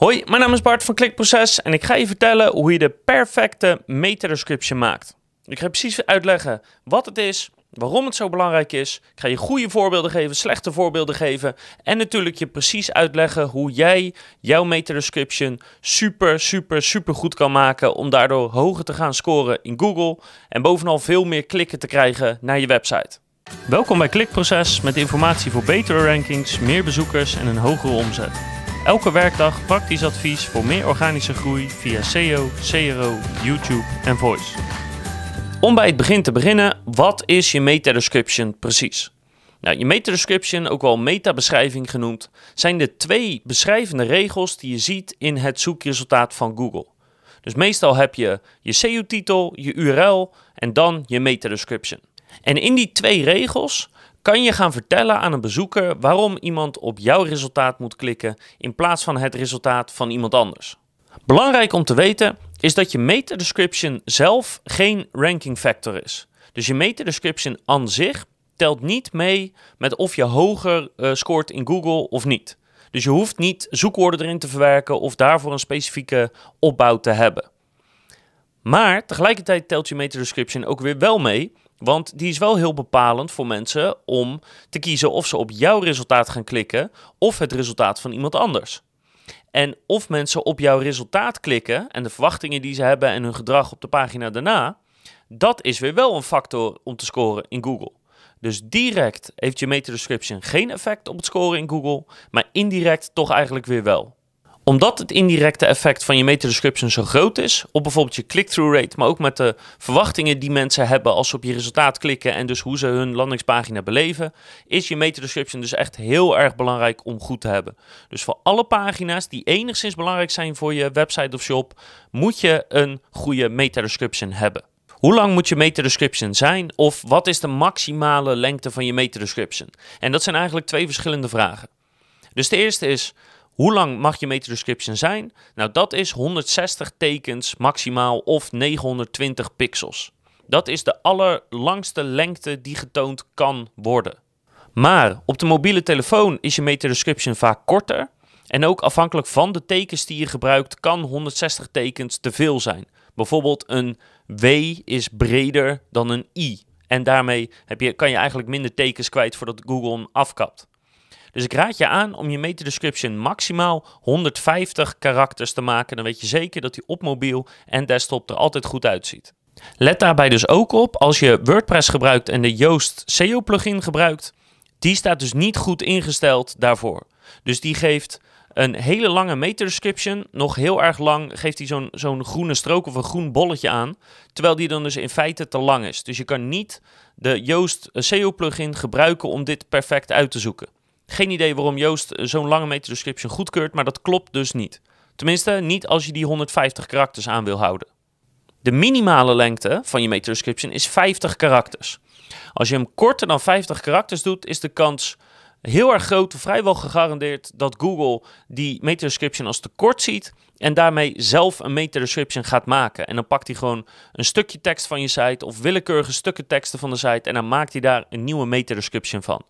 Hoi, mijn naam is Bart van Klikproces en ik ga je vertellen hoe je de perfecte meta-description maakt. Ik ga precies uitleggen wat het is, waarom het zo belangrijk is. Ik ga je goede voorbeelden geven, slechte voorbeelden geven en natuurlijk je precies uitleggen hoe jij jouw meta-description super, super, super goed kan maken om daardoor hoger te gaan scoren in Google en bovenal veel meer klikken te krijgen naar je website. Welkom bij Klikproces met informatie voor betere rankings, meer bezoekers en een hogere omzet. Elke werkdag praktisch advies voor meer organische groei via SEO, CRO, YouTube en Voice. Om bij het begin te beginnen, wat is je meta-description precies? Nou, je meta-description, ook wel meta-beschrijving genoemd, zijn de twee beschrijvende regels die je ziet in het zoekresultaat van Google. Dus meestal heb je je SEO-titel, je URL en dan je meta-description. En in die twee regels kan je gaan vertellen aan een bezoeker waarom iemand op jouw resultaat moet klikken in plaats van het resultaat van iemand anders. Belangrijk om te weten is dat je meta description zelf geen ranking factor is. Dus je meta description aan zich telt niet mee met of je hoger uh, scoort in Google of niet. Dus je hoeft niet zoekwoorden erin te verwerken of daarvoor een specifieke opbouw te hebben. Maar tegelijkertijd telt je meta description ook weer wel mee want die is wel heel bepalend voor mensen om te kiezen of ze op jouw resultaat gaan klikken of het resultaat van iemand anders. En of mensen op jouw resultaat klikken en de verwachtingen die ze hebben en hun gedrag op de pagina daarna, dat is weer wel een factor om te scoren in Google. Dus direct heeft je meta description geen effect op het scoren in Google, maar indirect toch eigenlijk weer wel omdat het indirecte effect van je meta-description zo groot is, op bijvoorbeeld je click-through rate, maar ook met de verwachtingen die mensen hebben als ze op je resultaat klikken en dus hoe ze hun landingspagina beleven, is je meta-description dus echt heel erg belangrijk om goed te hebben. Dus voor alle pagina's die enigszins belangrijk zijn voor je website of shop, moet je een goede meta-description hebben. Hoe lang moet je meta-description zijn of wat is de maximale lengte van je meta-description? En dat zijn eigenlijk twee verschillende vragen. Dus de eerste is, hoe lang mag je meta-description zijn? Nou, dat is 160 tekens maximaal of 920 pixels. Dat is de allerlangste lengte die getoond kan worden. Maar op de mobiele telefoon is je meta-description vaak korter. En ook afhankelijk van de tekens die je gebruikt, kan 160 tekens te veel zijn. Bijvoorbeeld een W is breder dan een I. En daarmee heb je, kan je eigenlijk minder tekens kwijt voordat Google hem afkapt. Dus ik raad je aan om je meta description maximaal 150 karakters te maken. Dan weet je zeker dat die op mobiel en desktop er altijd goed uitziet. Let daarbij dus ook op als je WordPress gebruikt en de Yoast SEO plugin gebruikt. Die staat dus niet goed ingesteld daarvoor. Dus die geeft een hele lange meta description. Nog heel erg lang geeft hij zo'n zo'n groene strook of een groen bolletje aan. Terwijl die dan dus in feite te lang is. Dus je kan niet de Yoast SEO plugin gebruiken om dit perfect uit te zoeken. Geen idee waarom Joost zo'n lange meta description goedkeurt, maar dat klopt dus niet. Tenminste, niet als je die 150 karakters aan wil houden. De minimale lengte van je meta description is 50 karakters. Als je hem korter dan 50 karakters doet, is de kans heel erg groot, vrijwel gegarandeerd, dat Google die meta description als te kort ziet en daarmee zelf een meta description gaat maken. En dan pakt hij gewoon een stukje tekst van je site of willekeurige stukken teksten van de site en dan maakt hij daar een nieuwe meta description van.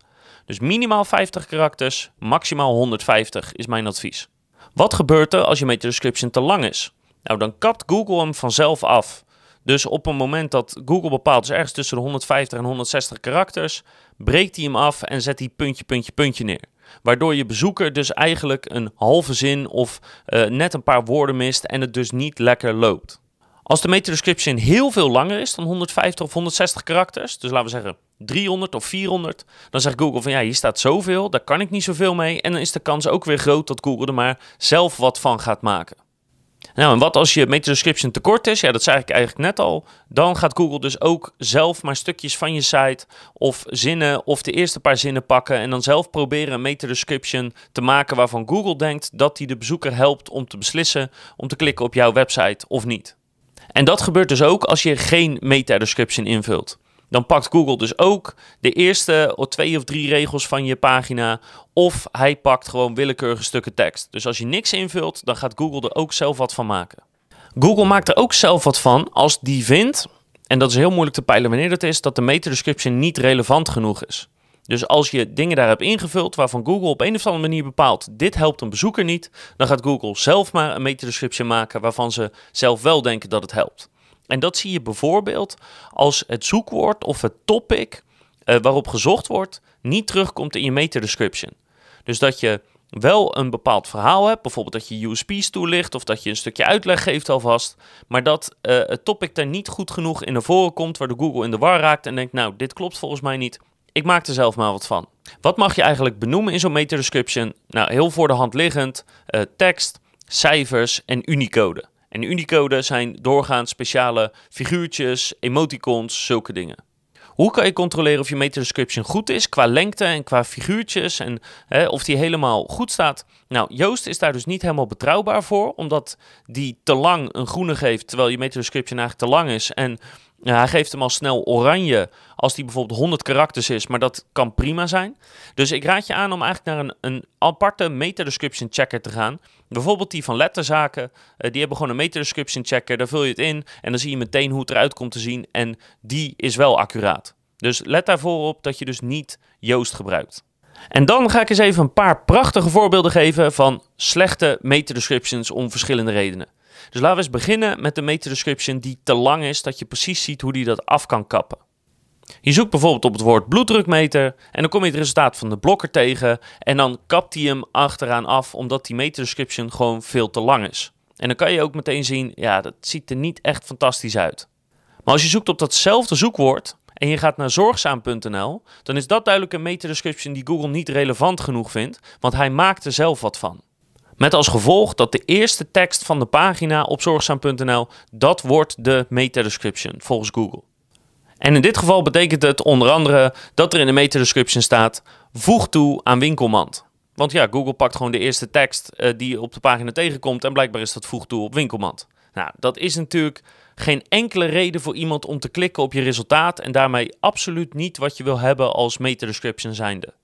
Dus minimaal 50 karakters, maximaal 150 is mijn advies. Wat gebeurt er als je meta description te lang is? Nou, dan kapt Google hem vanzelf af. Dus op een moment dat Google bepaalt, dus ergens tussen de 150 en 160 karakters, breekt hij hem af en zet hij puntje, puntje, puntje neer. Waardoor je bezoeker dus eigenlijk een halve zin of uh, net een paar woorden mist en het dus niet lekker loopt. Als de meta description heel veel langer is dan 150 of 160 karakters, dus laten we zeggen 300 of 400, dan zegt Google van ja, hier staat zoveel, daar kan ik niet zoveel mee. En dan is de kans ook weer groot dat Google er maar zelf wat van gaat maken. Nou, en wat als je meta description tekort is? Ja, dat zei ik eigenlijk net al. Dan gaat Google dus ook zelf maar stukjes van je site of zinnen of de eerste paar zinnen pakken en dan zelf proberen een meta description te maken waarvan Google denkt dat die de bezoeker helpt om te beslissen om te klikken op jouw website of niet. En dat gebeurt dus ook als je geen meta-description invult. Dan pakt Google dus ook de eerste of twee of drie regels van je pagina. Of hij pakt gewoon willekeurige stukken tekst. Dus als je niks invult, dan gaat Google er ook zelf wat van maken. Google maakt er ook zelf wat van als die vindt, en dat is heel moeilijk te peilen wanneer dat is, dat de meta-description niet relevant genoeg is. Dus als je dingen daar hebt ingevuld waarvan Google op een of andere manier bepaalt, dit helpt een bezoeker niet, dan gaat Google zelf maar een meta-description maken waarvan ze zelf wel denken dat het helpt. En dat zie je bijvoorbeeld als het zoekwoord of het topic uh, waarop gezocht wordt niet terugkomt in je meta-description. Dus dat je wel een bepaald verhaal hebt, bijvoorbeeld dat je USP's toelicht of dat je een stukje uitleg geeft alvast, maar dat uh, het topic daar niet goed genoeg in naar voren komt, waardoor Google in de war raakt en denkt, nou, dit klopt volgens mij niet. Ik maak er zelf maar wat van. Wat mag je eigenlijk benoemen in zo'n meta-description? Nou, heel voor de hand liggend, uh, tekst, cijfers en Unicode. En Unicode zijn doorgaans speciale figuurtjes, emoticons, zulke dingen. Hoe kan je controleren of je meta-description goed is qua lengte en qua figuurtjes en hè, of die helemaal goed staat? Nou, Joost is daar dus niet helemaal betrouwbaar voor, omdat die te lang een groene geeft, terwijl je meta-description eigenlijk te lang is. En ja, hij geeft hem al snel oranje als die bijvoorbeeld 100 karakters is, maar dat kan prima zijn. Dus ik raad je aan om eigenlijk naar een, een aparte meta-description checker te gaan. Bijvoorbeeld die van letterzaken, uh, die hebben gewoon een meta-description checker, daar vul je het in en dan zie je meteen hoe het eruit komt te zien en die is wel accuraat. Dus let daarvoor op dat je dus niet Joost gebruikt. En dan ga ik eens even een paar prachtige voorbeelden geven van slechte meta-descriptions om verschillende redenen. Dus laten we eens beginnen met de meta-description die te lang is, dat je precies ziet hoe die dat af kan kappen. Je zoekt bijvoorbeeld op het woord bloeddrukmeter en dan kom je het resultaat van de blokker tegen en dan kapt hij hem achteraan af omdat die meta-description gewoon veel te lang is. En dan kan je ook meteen zien, ja, dat ziet er niet echt fantastisch uit. Maar als je zoekt op datzelfde zoekwoord en je gaat naar zorgzaam.nl, dan is dat duidelijk een meta-description die Google niet relevant genoeg vindt, want hij maakt er zelf wat van. Met als gevolg dat de eerste tekst van de pagina op zorgzaam.nl, dat wordt de meta-description volgens Google. En in dit geval betekent het onder andere dat er in de meta-description staat: voeg toe aan winkelmand. Want ja, Google pakt gewoon de eerste tekst uh, die op de pagina tegenkomt en blijkbaar is dat voeg toe op winkelmand. Nou, dat is natuurlijk geen enkele reden voor iemand om te klikken op je resultaat en daarmee absoluut niet wat je wil hebben als meta-description zijnde.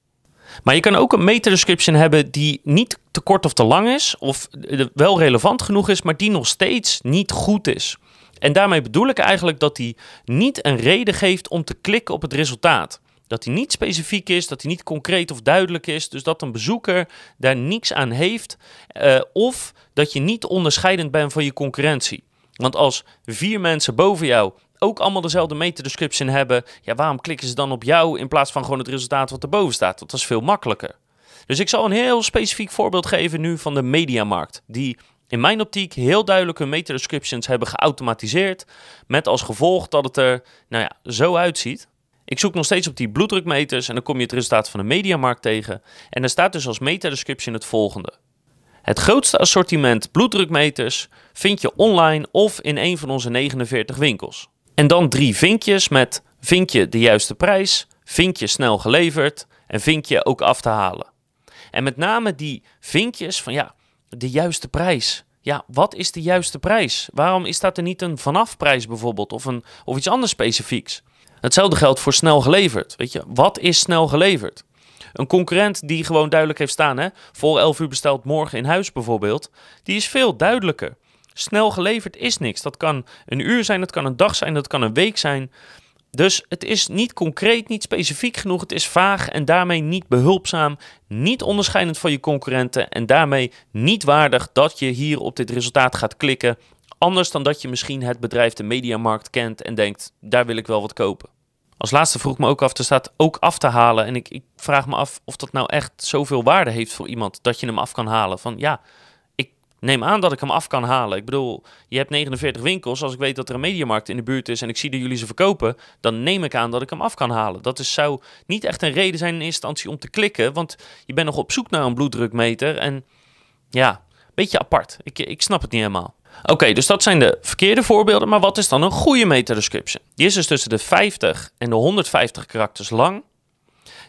Maar je kan ook een meta-description hebben die niet te kort of te lang is, of wel relevant genoeg is, maar die nog steeds niet goed is. En daarmee bedoel ik eigenlijk dat die niet een reden geeft om te klikken op het resultaat. Dat die niet specifiek is, dat die niet concreet of duidelijk is. Dus dat een bezoeker daar niks aan heeft. Uh, of dat je niet onderscheidend bent van je concurrentie. Want als vier mensen boven jou ook allemaal dezelfde meta-description hebben, ja, waarom klikken ze dan op jou in plaats van gewoon het resultaat wat erboven staat? Dat is veel makkelijker. Dus ik zal een heel specifiek voorbeeld geven nu van de mediamarkt, die in mijn optiek heel duidelijk hun meta-descriptions hebben geautomatiseerd, met als gevolg dat het er nou ja, zo uitziet. Ik zoek nog steeds op die bloeddrukmeters en dan kom je het resultaat van de mediamarkt tegen. En er staat dus als meta-description het volgende. Het grootste assortiment bloeddrukmeters vind je online of in een van onze 49 winkels. En dan drie vinkjes met vinkje de juiste prijs, vinkje snel geleverd en vinkje ook af te halen. En met name die vinkjes van ja, de juiste prijs. Ja, wat is de juiste prijs? Waarom is dat er niet een vanafprijs bijvoorbeeld of, een, of iets anders specifieks? Hetzelfde geldt voor snel geleverd. Weet je, wat is snel geleverd? Een concurrent die gewoon duidelijk heeft staan, hè, voor 11 uur besteld morgen in huis bijvoorbeeld, die is veel duidelijker. Snel geleverd is niks. Dat kan een uur zijn, dat kan een dag zijn, dat kan een week zijn. Dus het is niet concreet, niet specifiek genoeg. Het is vaag en daarmee niet behulpzaam, niet onderscheidend van je concurrenten en daarmee niet waardig dat je hier op dit resultaat gaat klikken. Anders dan dat je misschien het bedrijf de mediamarkt kent en denkt, daar wil ik wel wat kopen. Als laatste vroeg me ook af, er staat ook af te halen. En ik, ik vraag me af of dat nou echt zoveel waarde heeft voor iemand dat je hem af kan halen. Van ja, neem aan dat ik hem af kan halen. Ik bedoel, je hebt 49 winkels. Als ik weet dat er een mediamarkt in de buurt is en ik zie dat jullie ze verkopen, dan neem ik aan dat ik hem af kan halen. Dat is, zou niet echt een reden zijn in eerste instantie om te klikken, want je bent nog op zoek naar een bloeddrukmeter. En ja, beetje apart. Ik, ik snap het niet helemaal. Oké, dus dat zijn de verkeerde voorbeelden. Maar wat is dan een goede meta-description? Die is dus tussen de 50 en de 150 karakters lang.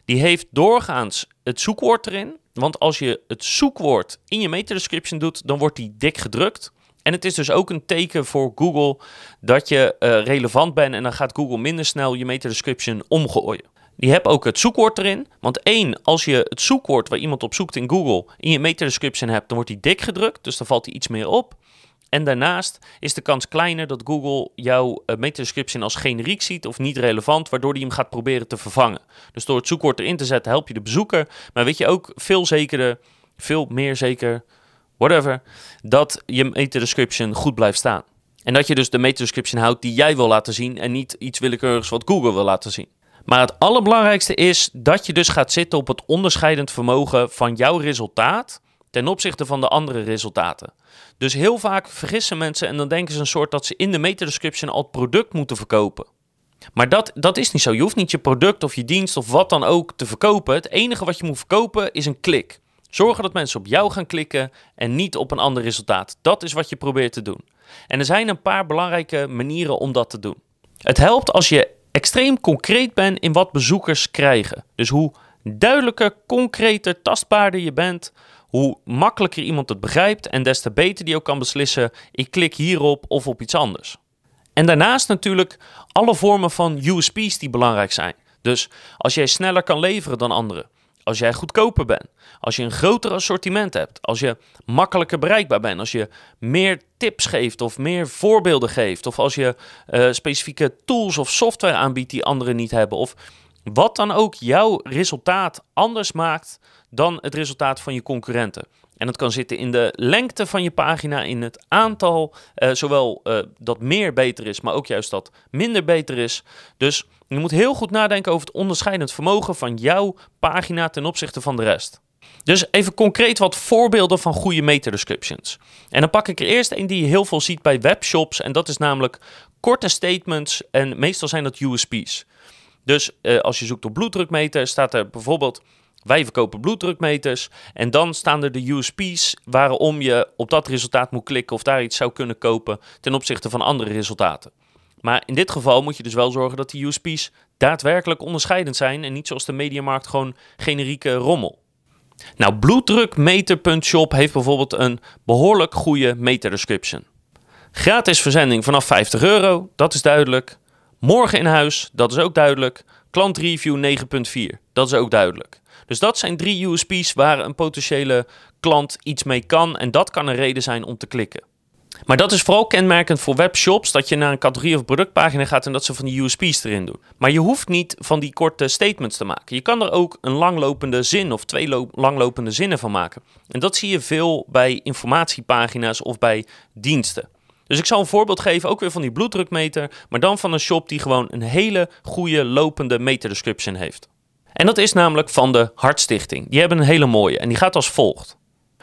Die heeft doorgaans het zoekwoord erin. Want als je het zoekwoord in je meta-description doet, dan wordt die dik gedrukt. En het is dus ook een teken voor Google dat je uh, relevant bent en dan gaat Google minder snel je meta-description omgooien. Die hebt ook het zoekwoord erin. Want één, als je het zoekwoord waar iemand op zoekt in Google in je meta-description hebt, dan wordt die dik gedrukt. Dus dan valt die iets meer op. En daarnaast is de kans kleiner dat Google jouw uh, meta-description als generiek ziet of niet relevant, waardoor hij hem gaat proberen te vervangen. Dus door het zoekwoord erin te zetten help je de bezoeker, maar weet je ook veel zekerder, veel meer zeker, whatever, dat je meta-description goed blijft staan. En dat je dus de meta-description houdt die jij wil laten zien en niet iets willekeurigs wat Google wil laten zien. Maar het allerbelangrijkste is dat je dus gaat zitten op het onderscheidend vermogen van jouw resultaat ten opzichte van de andere resultaten. Dus heel vaak vergissen mensen en dan denken ze een soort dat ze in de meta-description al het product moeten verkopen. Maar dat, dat is niet zo. Je hoeft niet je product of je dienst of wat dan ook te verkopen. Het enige wat je moet verkopen is een klik. Zorgen dat mensen op jou gaan klikken en niet op een ander resultaat. Dat is wat je probeert te doen. En er zijn een paar belangrijke manieren om dat te doen. Het helpt als je extreem concreet bent in wat bezoekers krijgen. Dus hoe duidelijker, concreter, tastbaarder je bent, hoe makkelijker iemand het begrijpt en des te beter die ook kan beslissen: ik klik hierop of op iets anders. En daarnaast natuurlijk alle vormen van USP's die belangrijk zijn. Dus als jij sneller kan leveren dan anderen, als jij goedkoper bent, als je een groter assortiment hebt, als je makkelijker bereikbaar bent, als je meer tips geeft of meer voorbeelden geeft, of als je uh, specifieke tools of software aanbiedt die anderen niet hebben, of wat dan ook jouw resultaat anders maakt dan het resultaat van je concurrenten. En dat kan zitten in de lengte van je pagina, in het aantal, uh, zowel uh, dat meer beter is, maar ook juist dat minder beter is. Dus je moet heel goed nadenken over het onderscheidend vermogen van jouw pagina ten opzichte van de rest. Dus even concreet wat voorbeelden van goede meta-descriptions. En dan pak ik er eerst een die je heel veel ziet bij webshops. En dat is namelijk korte statements en meestal zijn dat USP's. Dus uh, als je zoekt op bloeddrukmeter, staat er bijvoorbeeld wij verkopen bloeddrukmeters. En dan staan er de USP's waarom je op dat resultaat moet klikken of daar iets zou kunnen kopen ten opzichte van andere resultaten. Maar in dit geval moet je dus wel zorgen dat die USP's daadwerkelijk onderscheidend zijn en niet zoals de mediamarkt gewoon generieke rommel. Nou, bloeddrukmeter.shop heeft bijvoorbeeld een behoorlijk goede meter description. Gratis verzending vanaf 50 euro, dat is duidelijk. Morgen in huis, dat is ook duidelijk. Klantreview 9.4, dat is ook duidelijk. Dus dat zijn drie USP's waar een potentiële klant iets mee kan. En dat kan een reden zijn om te klikken. Maar dat is vooral kenmerkend voor webshops, dat je naar een categorie of productpagina gaat en dat ze van die USP's erin doen. Maar je hoeft niet van die korte statements te maken. Je kan er ook een langlopende zin of twee langlopende zinnen van maken. En dat zie je veel bij informatiepagina's of bij diensten. Dus ik zal een voorbeeld geven, ook weer van die bloeddrukmeter, maar dan van een shop die gewoon een hele goede lopende meter description heeft. En dat is namelijk van de Hartstichting. Die hebben een hele mooie en die gaat als volgt.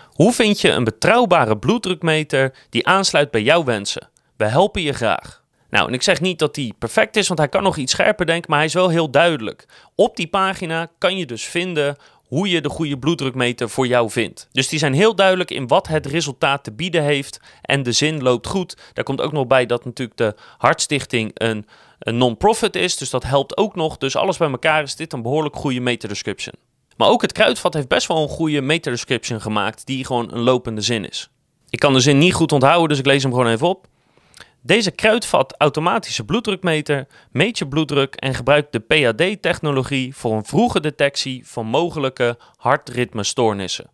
Hoe vind je een betrouwbare bloeddrukmeter die aansluit bij jouw wensen? We helpen je graag. Nou, en ik zeg niet dat die perfect is, want hij kan nog iets scherper denken, maar hij is wel heel duidelijk. Op die pagina kan je dus vinden hoe je de goede bloeddrukmeter voor jou vindt. Dus die zijn heel duidelijk in wat het resultaat te bieden heeft en de zin loopt goed. Daar komt ook nog bij dat natuurlijk de Hartstichting een, een non-profit is, dus dat helpt ook nog. Dus alles bij elkaar is dit een behoorlijk goede meta-description. Maar ook het kruidvat heeft best wel een goede meta-description gemaakt die gewoon een lopende zin is. Ik kan de zin niet goed onthouden, dus ik lees hem gewoon even op. Deze kruidvat automatische bloeddrukmeter meet je bloeddruk en gebruikt de PAD-technologie voor een vroege detectie van mogelijke hartritmestoornissen.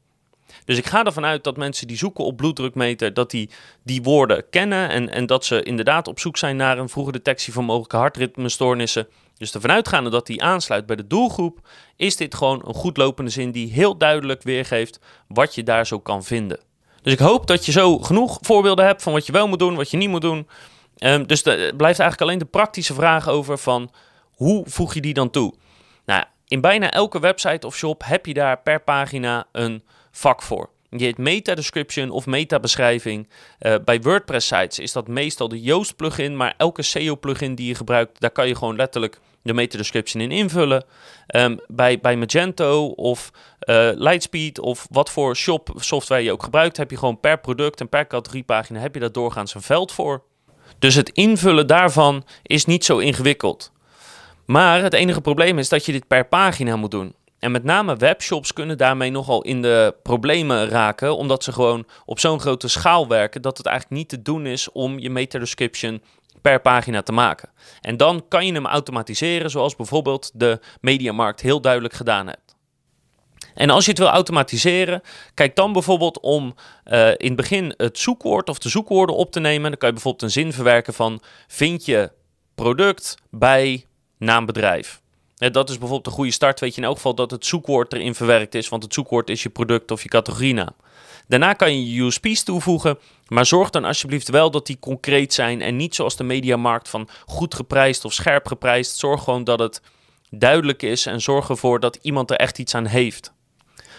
Dus ik ga ervan uit dat mensen die zoeken op bloeddrukmeter, dat die die woorden kennen en, en dat ze inderdaad op zoek zijn naar een vroege detectie van mogelijke hartritmestoornissen. Dus ervan uitgaande dat die aansluit bij de doelgroep, is dit gewoon een goed lopende zin die heel duidelijk weergeeft wat je daar zo kan vinden. Dus ik hoop dat je zo genoeg voorbeelden hebt van wat je wel moet doen, wat je niet moet doen. Um, dus er blijft eigenlijk alleen de praktische vraag over van hoe voeg je die dan toe? Nou, in bijna elke website of shop heb je daar per pagina een vak voor. Je heet meta-description of meta-beschrijving. Uh, bij WordPress-sites is dat meestal de Yoast plugin, maar elke SEO-plugin die je gebruikt, daar kan je gewoon letterlijk de meta-description in invullen. Um, bij, bij Magento of uh, Lightspeed of wat voor shop software je ook gebruikt, heb je gewoon per product en per categoriepagina heb je daar doorgaans een veld voor. Dus het invullen daarvan is niet zo ingewikkeld. Maar het enige probleem is dat je dit per pagina moet doen. En met name webshops kunnen daarmee nogal in de problemen raken, omdat ze gewoon op zo'n grote schaal werken dat het eigenlijk niet te doen is om je meta-description per pagina te maken. En dan kan je hem automatiseren, zoals bijvoorbeeld de Mediamarkt heel duidelijk gedaan hebt. En als je het wil automatiseren, kijk dan bijvoorbeeld om uh, in het begin het zoekwoord of de zoekwoorden op te nemen. Dan kan je bijvoorbeeld een zin verwerken van vind je product bij naambedrijf. Dat is bijvoorbeeld een goede start. Weet je in elk geval dat het zoekwoord erin verwerkt is, want het zoekwoord is je product of je categorienaam. Daarna kan je USP's toevoegen, maar zorg dan alsjeblieft wel dat die concreet zijn en niet zoals de mediamarkt van goed geprijsd of scherp geprijsd. Zorg gewoon dat het duidelijk is en zorg ervoor dat iemand er echt iets aan heeft.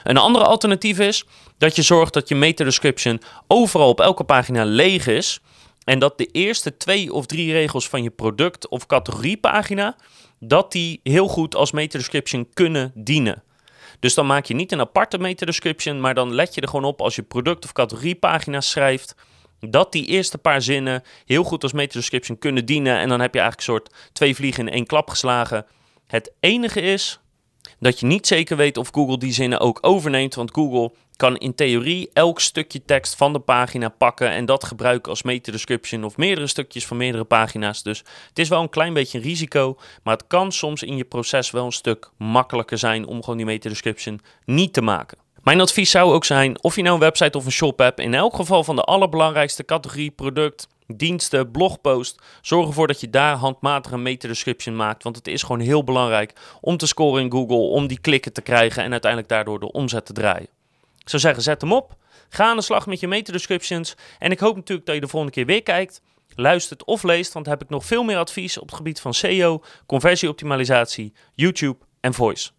Een andere alternatief is dat je zorgt dat je meta description overal op elke pagina leeg is. En dat de eerste twee of drie regels van je product of categoriepagina, dat die heel goed als meta description kunnen dienen. Dus dan maak je niet een aparte meta description, maar dan let je er gewoon op als je product of categoriepagina schrijft, dat die eerste paar zinnen heel goed als meta description kunnen dienen. En dan heb je eigenlijk een soort twee vliegen in één klap geslagen. Het enige is dat je niet zeker weet of Google die zinnen ook overneemt. Want Google kan in theorie elk stukje tekst van de pagina pakken en dat gebruiken als meta-description of meerdere stukjes van meerdere pagina's. Dus het is wel een klein beetje een risico, maar het kan soms in je proces wel een stuk makkelijker zijn om gewoon die meta-description niet te maken. Mijn advies zou ook zijn, of je nou een website of een shop hebt, in elk geval van de allerbelangrijkste categorie product, diensten, blogpost. Zorg ervoor dat je daar handmatig een meta-description maakt. Want het is gewoon heel belangrijk om te scoren in Google, om die klikken te krijgen en uiteindelijk daardoor de omzet te draaien. Ik zou zeggen, zet hem op. Ga aan de slag met je meta-descriptions. En ik hoop natuurlijk dat je de volgende keer weer kijkt, luistert of leest. Want heb ik nog veel meer advies op het gebied van SEO, conversieoptimalisatie, YouTube en voice.